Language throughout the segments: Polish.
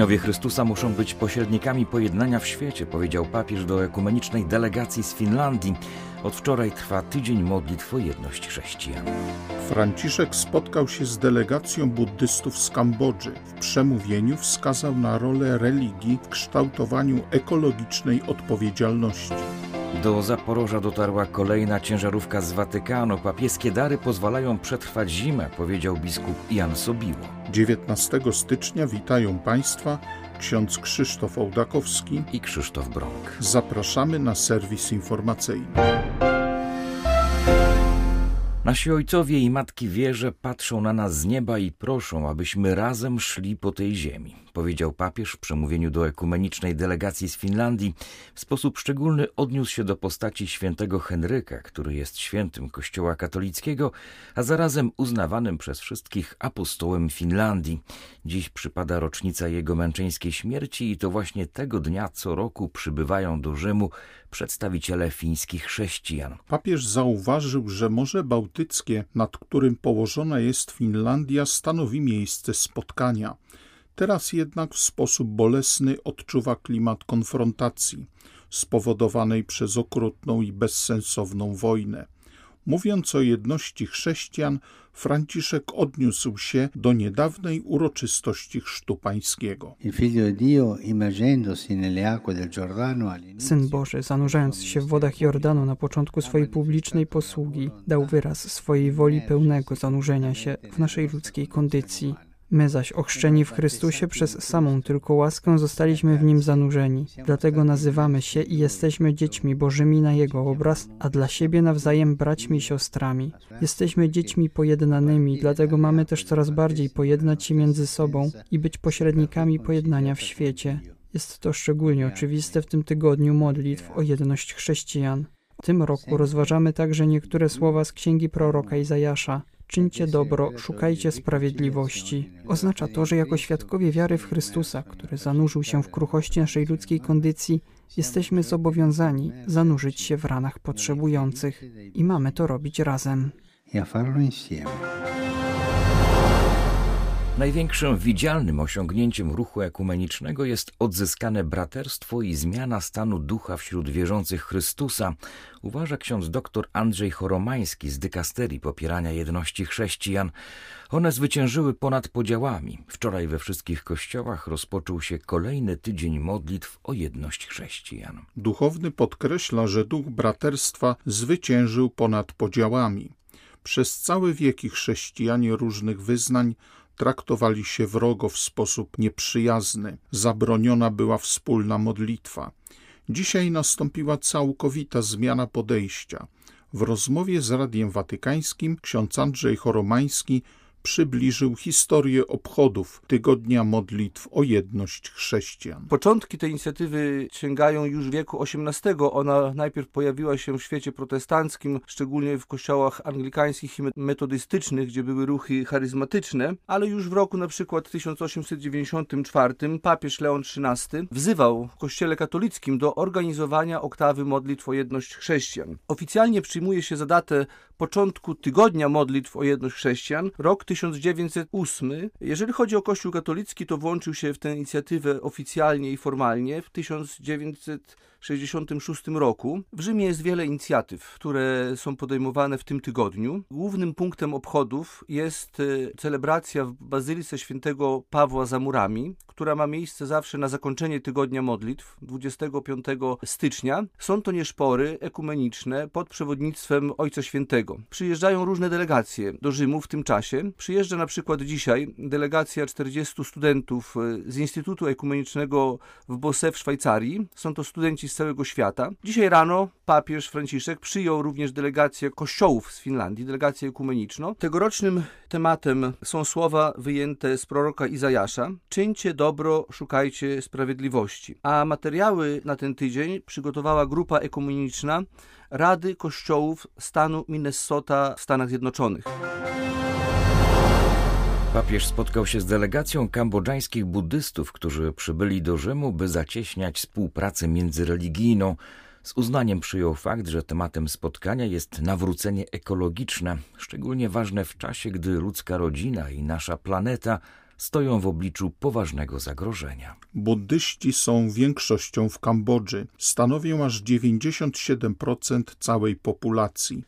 Uczniowie Chrystusa muszą być pośrednikami pojednania w świecie, powiedział papież do ekumenicznej delegacji z Finlandii. Od wczoraj trwa tydzień modlitw o jedność chrześcijan. Franciszek spotkał się z delegacją buddystów z Kambodży. W przemówieniu wskazał na rolę religii w kształtowaniu ekologicznej odpowiedzialności. Do Zaporoża dotarła kolejna ciężarówka z Watykanu. Papieskie dary pozwalają przetrwać zimę, powiedział biskup Jan Sobiło. 19 stycznia witają Państwa ksiądz Krzysztof Ołdakowski i Krzysztof Brąk. Zapraszamy na serwis informacyjny. Nasi ojcowie i matki wierze patrzą na nas z nieba i proszą, abyśmy razem szli po tej ziemi powiedział papież w przemówieniu do ekumenicznej delegacji z Finlandii, w sposób szczególny odniósł się do postaci świętego Henryka, który jest świętym Kościoła katolickiego, a zarazem uznawanym przez wszystkich apostołem Finlandii. Dziś przypada rocznica jego męczeńskiej śmierci i to właśnie tego dnia co roku przybywają do Rzymu przedstawiciele fińskich chrześcijan. Papież zauważył, że Morze Bałtyckie, nad którym położona jest Finlandia, stanowi miejsce spotkania. Teraz jednak w sposób bolesny odczuwa klimat konfrontacji spowodowanej przez okrutną i bezsensowną wojnę. Mówiąc o jedności chrześcijan, Franciszek odniósł się do niedawnej uroczystości chrztu pańskiego. Syn Boży, zanurzając się w wodach Jordanu na początku swojej publicznej posługi, dał wyraz swojej woli pełnego zanurzenia się w naszej ludzkiej kondycji. My zaś, ochrzczeni w Chrystusie przez samą tylko łaskę, zostaliśmy w Nim zanurzeni. Dlatego nazywamy się i jesteśmy dziećmi Bożymi na Jego obraz, a dla siebie nawzajem braćmi i siostrami. Jesteśmy dziećmi pojednanymi, dlatego mamy też coraz bardziej pojednać się między sobą i być pośrednikami pojednania w świecie. Jest to szczególnie oczywiste w tym tygodniu modlitw o jedność chrześcijan. W tym roku rozważamy także niektóre słowa z księgi proroka Izajasza czyńcie dobro, szukajcie sprawiedliwości. Oznacza to, że jako świadkowie wiary w Chrystusa, który zanurzył się w kruchości naszej ludzkiej kondycji, jesteśmy zobowiązani zanurzyć się w ranach potrzebujących i mamy to robić razem. Największym widzialnym osiągnięciem ruchu ekumenicznego jest odzyskane braterstwo i zmiana stanu ducha wśród wierzących Chrystusa, uważa ksiądz dr Andrzej Choromański z dykasterii popierania jedności chrześcijan. One zwyciężyły ponad podziałami. Wczoraj we wszystkich kościołach rozpoczął się kolejny tydzień modlitw o jedność chrześcijan. Duchowny podkreśla, że duch braterstwa zwyciężył ponad podziałami. Przez całe wieki chrześcijanie różnych wyznań traktowali się wrogo w sposób nieprzyjazny, zabroniona była wspólna modlitwa. Dzisiaj nastąpiła całkowita zmiana podejścia. W rozmowie z Radiem Watykańskim ksiądz Andrzej Choromański przybliżył historię obchodów Tygodnia Modlitw o Jedność Chrześcijan. Początki tej inicjatywy sięgają już wieku XVIII. Ona najpierw pojawiła się w świecie protestanckim, szczególnie w kościołach anglikańskich i metodystycznych, gdzie były ruchy charyzmatyczne, ale już w roku na przykład 1894 papież Leon XIII wzywał w kościele katolickim do organizowania oktawy modlitw o jedność chrześcijan. Oficjalnie przyjmuje się za datę początku Tygodnia Modlitw o Jedność Chrześcijan, rok 1908. Jeżeli chodzi o Kościół katolicki, to włączył się w tę inicjatywę oficjalnie i formalnie w 1900 1966 roku. W Rzymie jest wiele inicjatyw, które są podejmowane w tym tygodniu. Głównym punktem obchodów jest e, celebracja w Bazylice Świętego Pawła za murami, która ma miejsce zawsze na zakończenie tygodnia modlitw 25 stycznia. Są to nieszpory ekumeniczne pod przewodnictwem Ojca Świętego. Przyjeżdżają różne delegacje do Rzymu w tym czasie. Przyjeżdża na przykład dzisiaj delegacja 40 studentów e, z Instytutu Ekumenicznego w Bosse w Szwajcarii. Są to studenci z całego świata. Dzisiaj rano papież Franciszek przyjął również delegację kościołów z Finlandii, delegację ekumeniczną. Tegorocznym tematem są słowa wyjęte z proroka Izajasza: Czyńcie dobro, szukajcie sprawiedliwości. A materiały na ten tydzień przygotowała grupa ekumeniczna Rady Kościołów stanu Minnesota w Stanach Zjednoczonych. Papież spotkał się z delegacją kambodżańskich buddystów, którzy przybyli do Rzymu, by zacieśniać współpracę międzyreligijną. Z uznaniem przyjął fakt, że tematem spotkania jest nawrócenie ekologiczne, szczególnie ważne w czasie, gdy ludzka rodzina i nasza planeta stoją w obliczu poważnego zagrożenia. Buddyści są większością w Kambodży. Stanowią aż 97% całej populacji.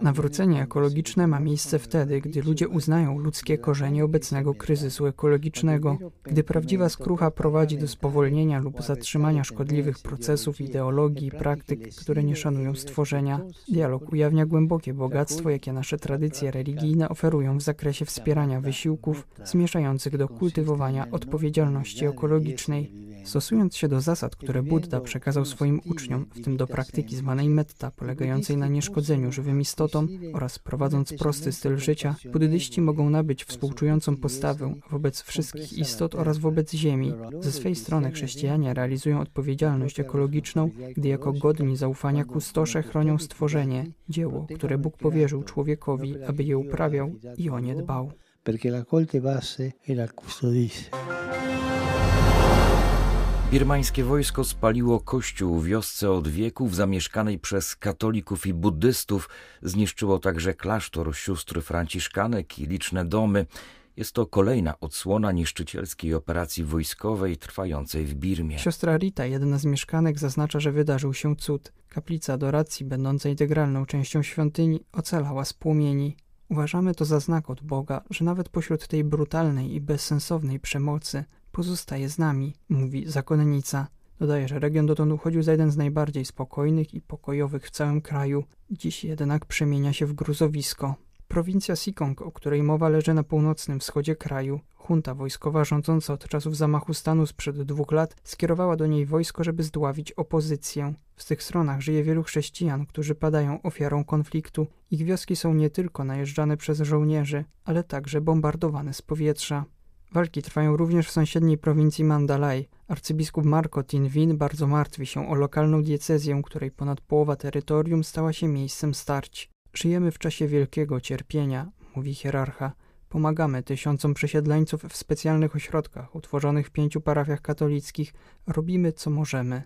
Nawrócenie ekologiczne ma miejsce wtedy, gdy ludzie uznają ludzkie korzenie obecnego kryzysu ekologicznego, gdy prawdziwa skrucha prowadzi do spowolnienia lub zatrzymania szkodliwych procesów, ideologii i praktyk, które nie szanują stworzenia. Dialog ujawnia głębokie bogactwo, jakie nasze tradycje religijne oferują w zakresie wspierania wysiłku wysiłków zmierzających do kultywowania odpowiedzialności ekologicznej. Stosując się do zasad, które Buddha przekazał swoim uczniom, w tym do praktyki zwanej metta, polegającej na nieszkodzeniu żywym istotom oraz prowadząc prosty styl życia, buddyści mogą nabyć współczującą postawę wobec wszystkich istot oraz wobec Ziemi. Ze swej strony chrześcijanie realizują odpowiedzialność ekologiczną, gdy jako godni zaufania kustosze chronią stworzenie, dzieło, które Bóg powierzył człowiekowi, aby je uprawiał i o nie dbał perché la colte basse e la custodisse. Birmańskie wojsko spaliło kościół w wiosce od wieków zamieszkanej przez katolików i buddystów. Zniszczyło także klasztor sióstr franciszkanek i liczne domy. Jest to kolejna odsłona niszczycielskiej operacji wojskowej trwającej w Birmie. Siostra Rita, jedna z mieszkanek, zaznacza, że wydarzył się cud. Kaplica adoracji, będąca integralną częścią świątyni, ocalała z płomieni. Uważamy to za znak od Boga, że nawet pośród tej brutalnej i bezsensownej przemocy pozostaje z nami, mówi zakonnica. Dodaje, że region dotąd uchodził za jeden z najbardziej spokojnych i pokojowych w całym kraju, dziś jednak przemienia się w gruzowisko. Prowincja Sikong, o której mowa leży na północnym wschodzie kraju, Junta wojskowa rządząca od czasów zamachu stanu sprzed dwóch lat skierowała do niej wojsko, żeby zdławić opozycję. W tych stronach żyje wielu chrześcijan, którzy padają ofiarą konfliktu. Ich wioski są nie tylko najeżdżane przez żołnierzy, ale także bombardowane z powietrza. Walki trwają również w sąsiedniej prowincji Mandalay. Arcybiskup Marco Tinwin bardzo martwi się o lokalną diecezję, której ponad połowa terytorium stała się miejscem starć. Żyjemy w czasie wielkiego cierpienia, mówi hierarcha. Pomagamy tysiącom przesiedleńców w specjalnych ośrodkach utworzonych w pięciu parafiach katolickich. Robimy co możemy.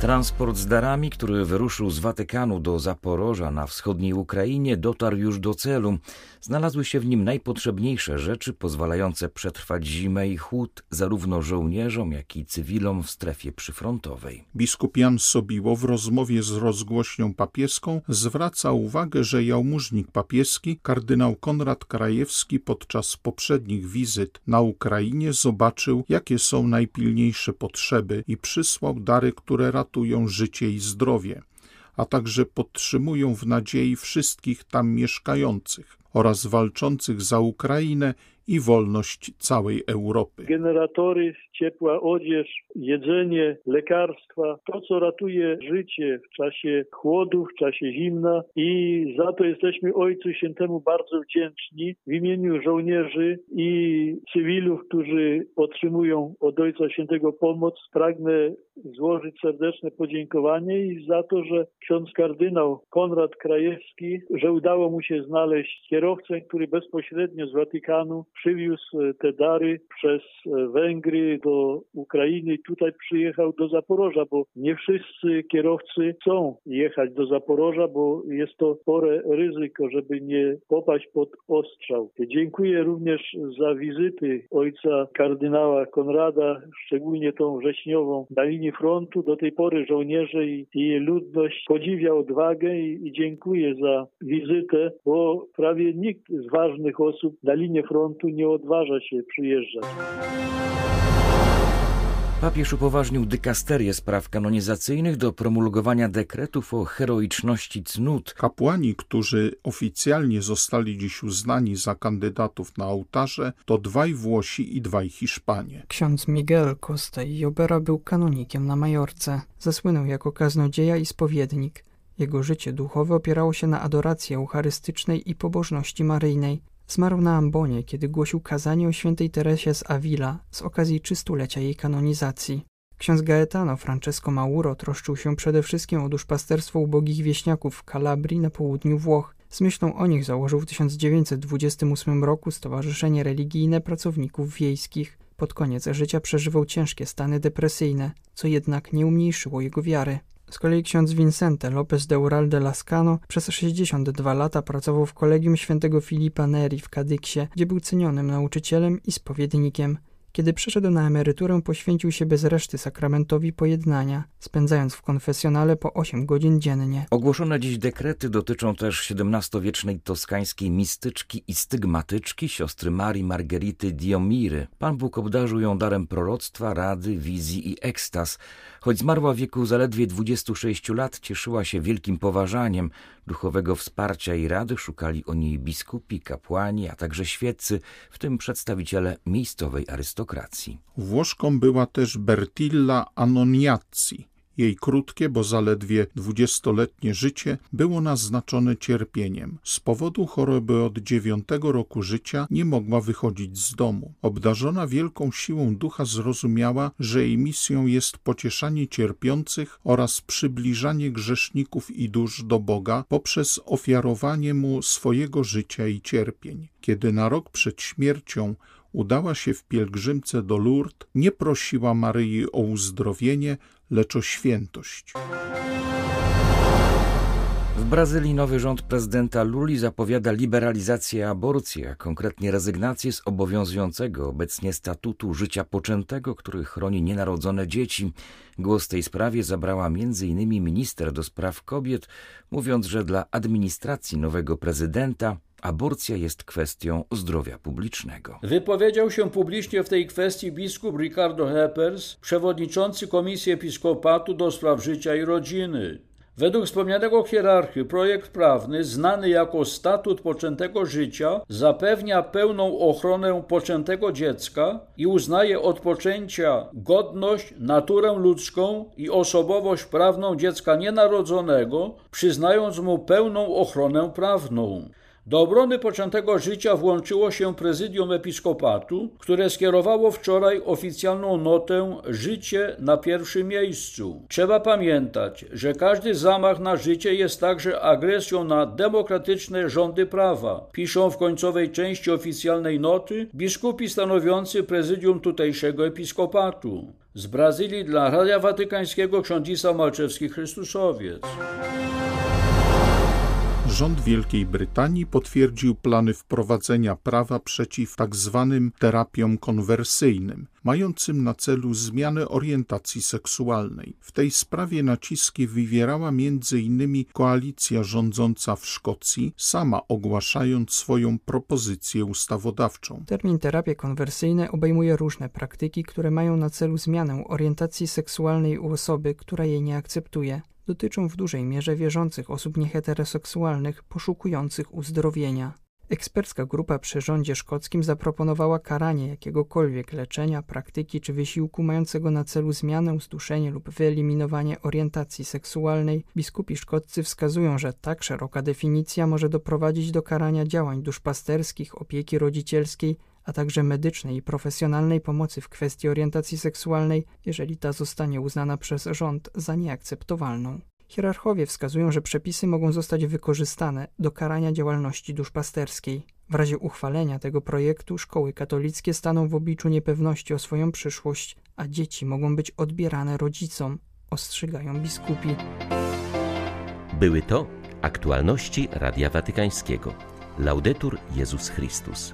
Transport z darami, który wyruszył z Watykanu do Zaporoża na wschodniej Ukrainie, dotarł już do celu. Znalazły się w nim najpotrzebniejsze rzeczy pozwalające przetrwać zimę i chłód zarówno żołnierzom, jak i cywilom w strefie przyfrontowej. Biskup Jan Sobiło w rozmowie z rozgłośnią papieską zwraca uwagę, że jałmużnik papieski kardynał Konrad Krajewski podczas poprzednich wizyt na Ukrainie zobaczył, jakie są najpilniejsze potrzeby i przysłał dary, które ratują ratują życie i zdrowie, a także podtrzymują w nadziei wszystkich tam mieszkających oraz walczących za Ukrainę i wolność całej Europy. Generatory, ciepła odzież, jedzenie, lekarstwa, to co ratuje życie w czasie chłodu, w czasie zimna i za to jesteśmy Ojcu Świętemu bardzo wdzięczni w imieniu żołnierzy i cywilów, którzy otrzymują od Ojca Świętego pomoc. Pragnę złożyć serdeczne podziękowanie i za to, że ksiądz kardynał Konrad Krajewski, że udało mu się znaleźć kierowcę, który bezpośrednio z Watykanu przywiózł e, te dary przez e, Węgry do Ukrainy i tutaj przyjechał do Zaporoża, bo nie wszyscy kierowcy chcą jechać do Zaporoża, bo jest to spore ryzyko, żeby nie popaść pod ostrzał. Dziękuję również za wizyty ojca kardynała Konrada, szczególnie tą wrześniową na linii frontu. Do tej pory żołnierze i, i ludność podziwia odwagę i, i dziękuję za wizytę, bo prawie nikt z ważnych osób na linię frontu nie odważa się przyjeżdżać. Papież upoważnił dykasterię spraw kanonizacyjnych do promulgowania dekretów o heroiczności cnót. Kapłani, którzy oficjalnie zostali dziś uznani za kandydatów na ołtarze, to dwaj Włosi i dwaj Hiszpanie. Ksiądz Miguel Costa i Jobera był kanonikiem na Majorce. Zasłynął jako kaznodzieja i spowiednik. Jego życie duchowe opierało się na adoracji eucharystycznej i pobożności maryjnej. Zmarł na ambonie, kiedy głosił kazanie o świętej Teresie z Avila z okazji trzystulecia jej kanonizacji. Ksiądz Gaetano Francesco Mauro troszczył się przede wszystkim o duszpasterstwo ubogich wieśniaków w Kalabrii na południu Włoch. Z myślą o nich założył w 1928 roku Stowarzyszenie Religijne Pracowników Wiejskich. Pod koniec życia przeżywał ciężkie stany depresyjne, co jednak nie umniejszyło jego wiary. Z kolei ksiądz Vincente López de Ural de Lascano przez 62 lata pracował w kolegium świętego Filipa Neri w Kadyksie, gdzie był cenionym nauczycielem i spowiednikiem. Kiedy przeszedł na emeryturę, poświęcił się bez reszty sakramentowi pojednania, spędzając w konfesjonale po 8 godzin dziennie. Ogłoszone dziś dekrety dotyczą też XVII-wiecznej toskańskiej mistyczki i stygmatyczki siostry Marii Margerity Diomiry. Pan Bóg obdarzył ją darem proroctwa, rady, wizji i ekstaz. Choć zmarła w wieku zaledwie 26 lat, cieszyła się wielkim poważaniem. Duchowego wsparcia i rady szukali o niej biskupi, kapłani, a także świeccy, w tym przedstawiciele miejscowej arystokracji. Włoszką była też Bertilla Anoniazzi, jej krótkie, bo zaledwie dwudziestoletnie życie było naznaczone cierpieniem. Z powodu choroby od dziewiątego roku życia nie mogła wychodzić z domu. Obdarzona wielką siłą ducha zrozumiała, że jej misją jest pocieszanie cierpiących oraz przybliżanie grzeszników i dusz do Boga poprzez ofiarowanie Mu swojego życia i cierpień. Kiedy na rok przed śmiercią udała się w pielgrzymce do Lourdes, nie prosiła Maryi o uzdrowienie, lecz o świętość. W Brazylii nowy rząd prezydenta Luli zapowiada liberalizację aborcji, a konkretnie rezygnację z obowiązującego obecnie statutu życia poczętego, który chroni nienarodzone dzieci. Głos w tej sprawie zabrała m.in. minister do spraw kobiet, mówiąc, że dla administracji nowego prezydenta aborcja jest kwestią zdrowia publicznego. Wypowiedział się publicznie w tej kwestii biskup Ricardo Heppers, przewodniczący Komisji Episkopatu do spraw życia i rodziny. Według wspomnianego hierarchy projekt prawny, znany jako Statut Poczętego Życia, zapewnia pełną ochronę poczętego dziecka i uznaje od poczęcia godność, naturę ludzką i osobowość prawną dziecka nienarodzonego, przyznając mu pełną ochronę prawną. Do obrony poczętego życia włączyło się prezydium episkopatu, które skierowało wczoraj oficjalną notę Życie na pierwszym miejscu. Trzeba pamiętać, że każdy zamach na życie jest także agresją na demokratyczne rządy prawa. Piszą w końcowej części oficjalnej noty biskupi stanowiący prezydium tutejszego episkopatu. Z Brazylii dla Radia Watykańskiego ksiądzisa Malczewski Chrystusowiec. Rząd Wielkiej Brytanii potwierdził plany wprowadzenia prawa przeciw tzw. Tak terapiom konwersyjnym, mającym na celu zmianę orientacji seksualnej. W tej sprawie naciski wywierała m.in. koalicja rządząca w Szkocji, sama ogłaszając swoją propozycję ustawodawczą. Termin terapie konwersyjne obejmuje różne praktyki, które mają na celu zmianę orientacji seksualnej u osoby, która jej nie akceptuje dotyczą w dużej mierze wierzących osób nieheteroseksualnych poszukujących uzdrowienia. Ekspercka grupa przy rządzie szkockim zaproponowała karanie jakiegokolwiek leczenia, praktyki czy wysiłku mającego na celu zmianę, zduszenie lub wyeliminowanie orientacji seksualnej. Biskupi szkoccy wskazują, że tak szeroka definicja może doprowadzić do karania działań duszpasterskich, opieki rodzicielskiej a także medycznej i profesjonalnej pomocy w kwestii orientacji seksualnej, jeżeli ta zostanie uznana przez rząd za nieakceptowalną. Hierarchowie wskazują, że przepisy mogą zostać wykorzystane do karania działalności duszpasterskiej. W razie uchwalenia tego projektu szkoły katolickie staną w obliczu niepewności o swoją przyszłość, a dzieci mogą być odbierane rodzicom, ostrzegają biskupi. Były to aktualności Radia Watykańskiego. Laudetur Jezus Chrystus.